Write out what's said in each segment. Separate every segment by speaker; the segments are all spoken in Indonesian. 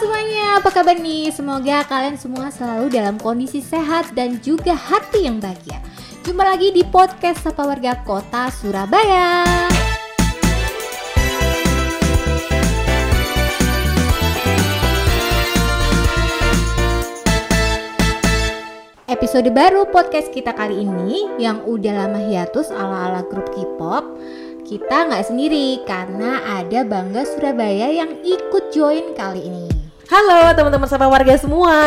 Speaker 1: semuanya, apa kabar nih? Semoga kalian semua selalu dalam kondisi sehat dan juga hati yang bahagia. Jumpa lagi di podcast Sapa Warga Kota Surabaya. Episode baru podcast kita kali ini yang udah lama hiatus ala-ala grup K-pop kita nggak sendiri karena ada Bangga Surabaya yang ikut join kali ini.
Speaker 2: Halo teman-teman Sapa Warga semua.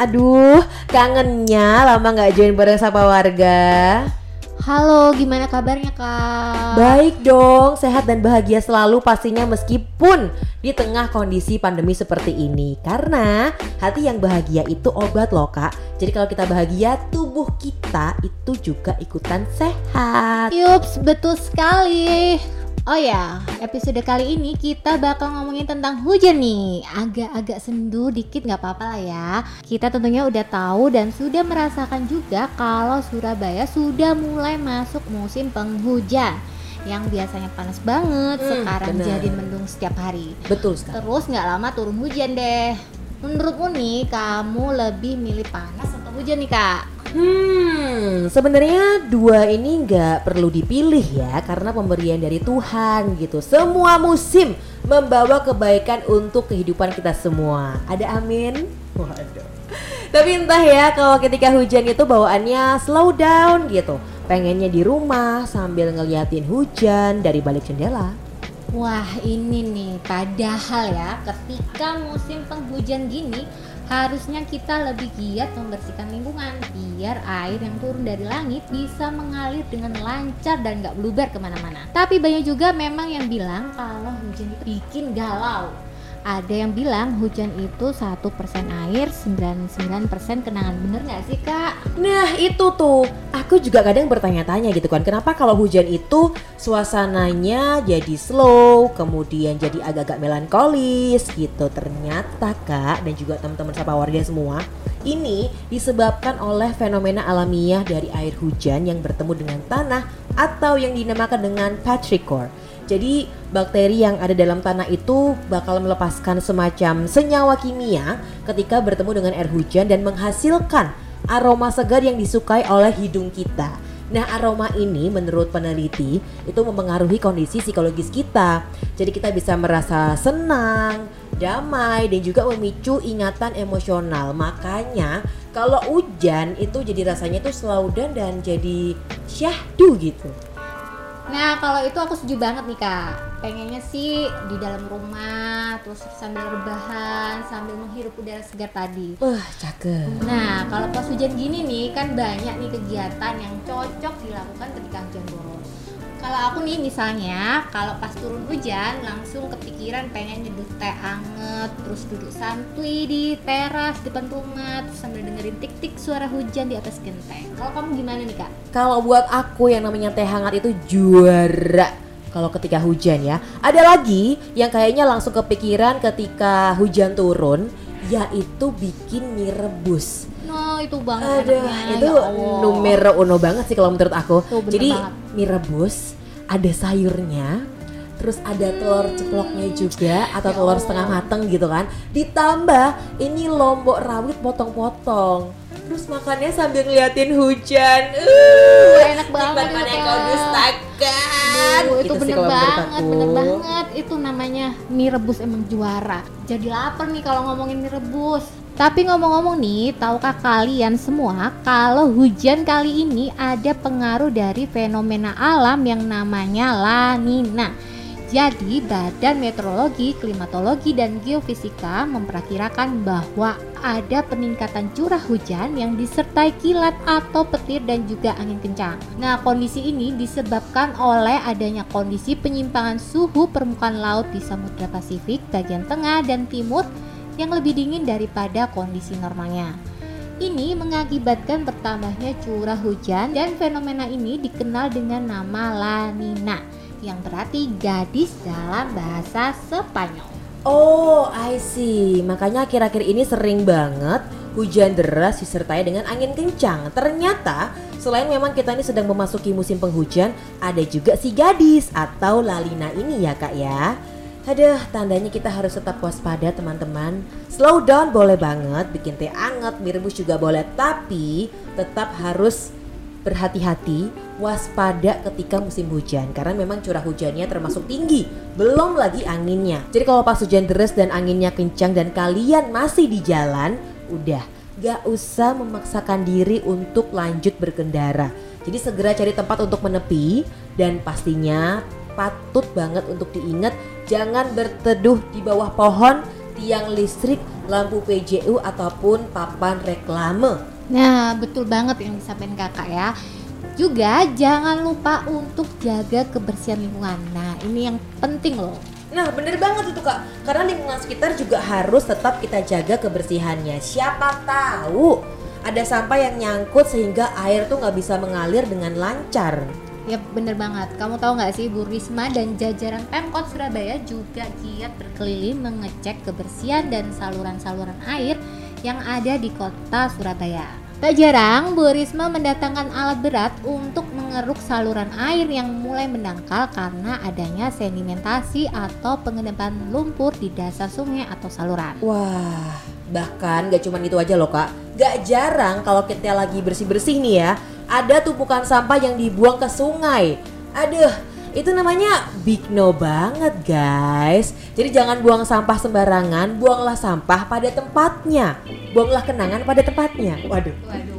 Speaker 2: Aduh, kangennya lama nggak join bareng Sapa Warga.
Speaker 1: Halo, gimana kabarnya kak?
Speaker 2: Baik dong, sehat dan bahagia selalu pastinya meskipun di tengah kondisi pandemi seperti ini. Karena hati yang bahagia itu obat loh kak. Jadi kalau kita bahagia, tubuh kita itu juga ikutan sehat.
Speaker 1: Yups, betul sekali. Oh ya, episode kali ini kita bakal ngomongin tentang hujan nih. Agak-agak sendu dikit nggak apa-apa lah ya. Kita tentunya udah tahu dan sudah merasakan juga kalau Surabaya sudah mulai masuk musim penghujan yang biasanya panas banget
Speaker 2: Hmm,
Speaker 1: sekarang
Speaker 2: bener.
Speaker 1: jadi mendung setiap hari.
Speaker 2: Betul sekali.
Speaker 1: Terus nggak lama turun hujan deh. Menurutmu nih, kamu lebih milih panas atau hujan nih kak?
Speaker 2: Hmm, sebenarnya dua ini nggak perlu dipilih ya karena pemberian dari Tuhan gitu. Semua musim membawa kebaikan untuk kehidupan kita semua. Ada amin? Waduh. Tapi entah ya kalau ketika hujan itu bawaannya slow down gitu. Pengennya di rumah sambil ngeliatin hujan dari balik jendela.
Speaker 1: Wah ini nih padahal ya ketika musim penghujan gini harusnya kita lebih giat membersihkan lingkungan biar air yang turun dari langit bisa mengalir dengan lancar dan nggak bluber ke mana-mana. Tapi banyak juga memang yang bilang kalau hujan itu bikin galau. Ada yang bilang hujan itu satu persen air, 99% kenangan. Bener nggak sih kak?
Speaker 2: Nah itu tuh, aku juga kadang bertanya-tanya gitu kan, kenapa kalau hujan itu suasananya jadi slow, kemudian jadi agak-agak melankolis gitu. Ternyata kak dan juga teman-teman sapa warga semua, ini disebabkan oleh fenomena alamiah dari air hujan yang bertemu dengan tanah atau yang dinamakan dengan petrichor. Jadi bakteri yang ada dalam tanah itu bakal melepaskan semacam senyawa kimia ketika bertemu dengan air hujan dan menghasilkan aroma segar yang disukai oleh hidung kita. Nah, aroma ini menurut peneliti itu mempengaruhi kondisi psikologis kita. Jadi kita bisa merasa senang, damai dan juga memicu ingatan emosional. Makanya kalau hujan itu jadi rasanya tuh down dan jadi syahdu gitu.
Speaker 1: Nah kalau itu aku setuju banget nih kak. Pengennya sih di dalam rumah Terus sambil rebahan Sambil menghirup udara segar tadi.
Speaker 2: Wah, cakep.
Speaker 1: Nah kalau pas hujan gini nih Kan banyak nih kegiatan yang cocok dilakukan ketika hujan boros Kalau aku nih misalnya Kalau pas turun hujan Langsung kepikiran pengen nyeduh teh anget Terus duduk santuy di teras depan rumah sambil dengerin tik-tik suara hujan di atas genteng Kalau kamu gimana nih kak?
Speaker 2: Kalau buat aku yang namanya teh hangat itu juara kalau ketika hujan ya. Ada lagi yang kayaknya langsung kepikiran ketika hujan turun yaitu bikin mie rebus.
Speaker 1: Itu banget
Speaker 2: Aduh,
Speaker 1: enaknya,
Speaker 2: itu
Speaker 1: ya Allah.
Speaker 2: numero uno banget sih kalau menurut aku.
Speaker 1: Tuh,
Speaker 2: Jadi
Speaker 1: banget.
Speaker 2: mie rebus, ada sayurnya, terus ada telur ceploknya juga atau
Speaker 1: Ya
Speaker 2: telur
Speaker 1: Allah.
Speaker 2: setengah mateng gitu kan. Ditambah ini lombok rawit potong-potong. Terus makannya sambil ngeliatin hujan. Uh,
Speaker 1: enak banget itu,
Speaker 2: kau dustakan.
Speaker 1: Aduh, itu
Speaker 2: Gitu
Speaker 1: bener banget, bener banget. Itu namanya mie rebus emang juara. Jadi lapar nih kalau ngomongin mie rebus. Tapi ngomong-ngomong nih, tahukah kalian semua kalau hujan kali ini ada pengaruh dari fenomena alam yang namanya La Nina. Jadi, Badan Meteorologi, Klimatologi, dan Geofisika memperkirakan bahwa ada peningkatan curah hujan yang disertai kilat atau petir dan juga angin kencang. Nah, kondisi ini disebabkan oleh adanya kondisi penyimpangan suhu permukaan laut di Samudra Pasifik bagian tengah dan timur yang lebih dingin daripada kondisi normalnya. Ini mengakibatkan bertambahnya curah hujan dan fenomena ini dikenal dengan nama La Nina yang berarti gadis dalam bahasa Spanyol.
Speaker 2: Oh, I see. Makanya akhir-akhir ini sering banget hujan deras disertai dengan angin kencang. Ternyata selain memang kita ini sedang memasuki musim penghujan, ada juga si gadis atau lalina ini ya kak ya. Aduh, tandanya kita harus tetap waspada teman-teman. Slow down boleh banget, bikin teh anget, mie rebus juga boleh, tapi tetap harus berhati-hati, waspada ketika musim hujan karena memang curah hujannya termasuk tinggi, belum lagi anginnya. Jadi kalau pas hujan deras dan anginnya kencang dan kalian masih di jalan, udah gak usah memaksakan diri untuk lanjut berkendara. Jadi segera cari tempat untuk menepi dan pastinya patut banget untuk diingat jangan berteduh di bawah pohon, tiang listrik, lampu PJU ataupun papan reklame.
Speaker 1: Nah, betul banget yang disampaikan kakak ya. Juga jangan lupa untuk jaga kebersihan lingkungan. Nah, ini yang penting loh.
Speaker 2: Nah bener banget itu kak Karena lingkungan sekitar juga harus tetap kita jaga kebersihannya Siapa tahu ada sampah yang nyangkut sehingga air tuh nggak bisa mengalir dengan lancar
Speaker 1: Ya bener banget. Kamu tahu nggak sih Bu Risma dan jajaran Pemkot Surabaya juga giat berkeliling mengecek kebersihan dan saluran-saluran air yang ada di kota Surabaya. Tak jarang Bu Risma mendatangkan alat berat untuk mengeruk saluran air yang mulai mendangkal karena adanya sedimentasi atau pengendapan lumpur di dasar sungai atau saluran.
Speaker 2: Wah bahkan gak cuma itu aja loh kak Gak jarang kalau kita lagi bersih-bersih nih ya Ada tumpukan sampah yang dibuang ke sungai Aduh itu namanya big no banget guys Jadi jangan buang sampah sembarangan Buanglah sampah pada tempatnya Buanglah kenangan pada tempatnya Waduh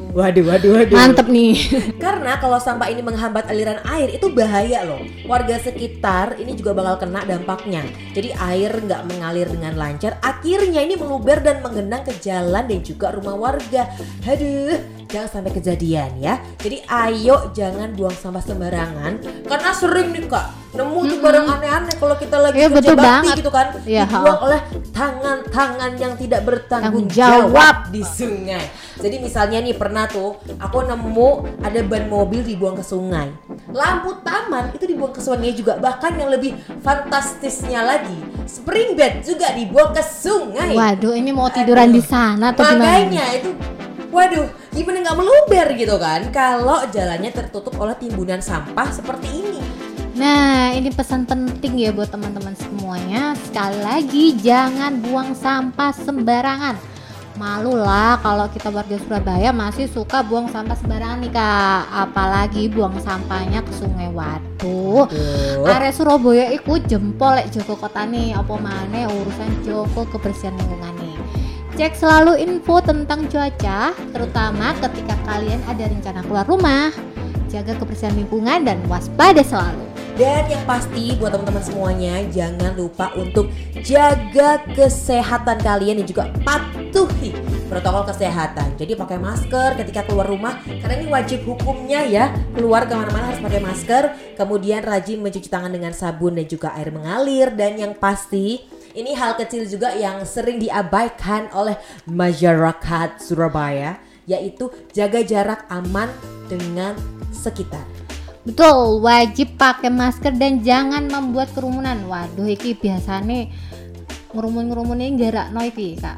Speaker 2: Waduh, waduh, waduh.
Speaker 1: Mantep nih.
Speaker 2: Karena kalau sampah ini menghambat aliran air itu bahaya loh. Warga sekitar ini juga bakal kena dampaknya. Jadi air nggak mengalir dengan lancar. Akhirnya ini meluber dan menggenang ke jalan dan juga rumah warga. Aduh, jangan sampai kejadian ya. Jadi ayo jangan buang sampah sembarangan. Karena sering nih kak nemu tuh barang aneh-aneh kalau kita lagi
Speaker 1: Iya,
Speaker 2: kerja bakti
Speaker 1: banget.
Speaker 2: gitu kan.
Speaker 1: Iya,
Speaker 2: dibuang oleh tangan-tangan yang tidak bertanggung
Speaker 1: Tanggung jawab.
Speaker 2: jawab di sungai. Jadi misalnya nih pernah tuh aku nemu ada ban mobil dibuang ke sungai. Lampu taman itu dibuang ke sungai juga. Bahkan yang lebih fantastisnya lagi, spring bed juga dibuang ke sungai.
Speaker 1: Waduh, ini mau tiduran
Speaker 2: Aduh.
Speaker 1: di sana atau gimana?
Speaker 2: Makanya itu Waduh, gimana nggak meluber gitu kan kalau jalannya tertutup oleh timbunan sampah seperti ini.
Speaker 1: Nah, ini pesan penting ya buat teman-teman semuanya. Sekali lagi, jangan buang sampah sembarangan. Malu lah kalau kita warga Surabaya masih suka buang sampah sembarangan nih kak. Apalagi buang sampahnya ke sungai. Waduh. Area Surabaya iku jempol lek Joko kota nih. Apa maneh urusan Joko kebersihan lingkungan. Cek selalu info tentang cuaca, terutama ketika kalian ada rencana keluar rumah. Jaga kebersihan lingkungan dan waspada selalu.
Speaker 2: Dan yang pasti buat teman-teman semuanya jangan lupa untuk jaga kesehatan kalian dan juga patuhi protokol kesehatan. Jadi pakai masker ketika keluar rumah karena ini wajib hukumnya ya keluar ke mana-mana harus pakai masker. Kemudian rajin mencuci tangan dengan sabun dan juga air mengalir dan yang pasti ini hal kecil juga yang sering diabaikan oleh masyarakat Surabaya yaitu jaga jarak aman dengan sekitar.
Speaker 1: Betul, wajib pakai masker dan jangan membuat kerumunan. Waduh, iki biasane ngurumun-ngurumunin jarak no iki, Kak.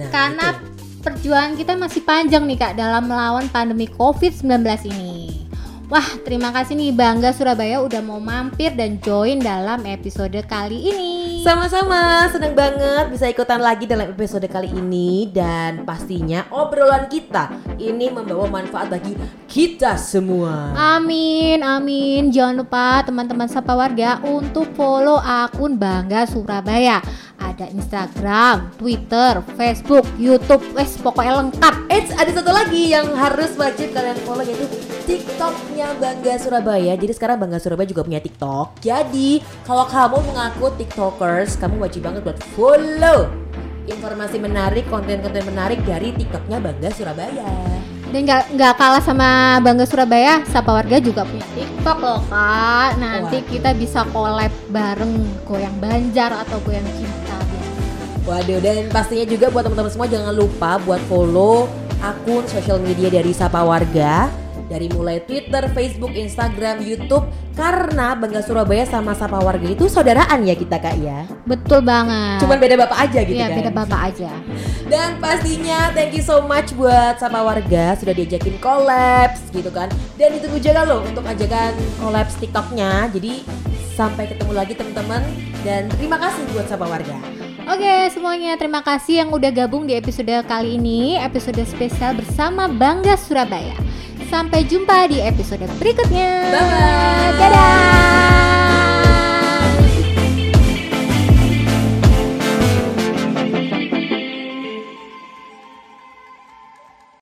Speaker 2: Nah,
Speaker 1: Karena
Speaker 2: itu.
Speaker 1: perjuangan kita masih panjang nih, Kak, dalam melawan pandemi Covid-19 ini. Wah, terima kasih nih Bangga Surabaya udah mau mampir dan join dalam episode kali ini.
Speaker 2: Sama-sama, senang banget bisa ikutan lagi dalam episode kali ini dan pastinya obrolan kita ini membawa manfaat bagi kita semua.
Speaker 1: Amin, amin. Jangan lupa teman-teman sapa warga untuk follow akun Bangga Surabaya. Ada Instagram, Twitter, Facebook, YouTube, wes pokoknya lengkap.
Speaker 2: Eits, ada satu lagi yang harus wajib kalian follow yaitu TikToknya Bangga Surabaya. Jadi sekarang Bangga Surabaya juga punya TikTok. Jadi kalau kamu mengaku TikTokers, kamu wajib banget buat follow informasi menarik, konten-konten menarik dari TikToknya Bangga Surabaya.
Speaker 1: Dan nggak nggak kalah sama Bangga Surabaya, Sapa Warga juga punya TikTok loh kak. Nanti
Speaker 2: Wah.
Speaker 1: kita bisa collab bareng goyang Banjar atau goyang cinta.
Speaker 2: Waduh, dan pastinya juga buat teman-teman semua jangan lupa buat follow akun sosial media dari Sapa Warga dari mulai Twitter, Facebook, Instagram, YouTube karena Bangga Surabaya sama Sapa Warga itu saudaraan ya kita kak ya.
Speaker 1: Betul banget.
Speaker 2: Cuman beda bapak aja gitu
Speaker 1: Iya,
Speaker 2: kan.
Speaker 1: beda bapak aja.
Speaker 2: Dan pastinya thank you so much buat Sapa Warga sudah diajakin collabs gitu kan. Dan ditunggu juga loh untuk ajakan collabs TikToknya. Jadi Sampai ketemu lagi teman-teman dan terima kasih buat Sapa Warga.
Speaker 1: Oke semuanya terima kasih yang udah gabung di episode kali ini Episode spesial bersama Bangga Surabaya Sampai jumpa di episode berikutnya
Speaker 2: Bye-bye.
Speaker 1: Dadah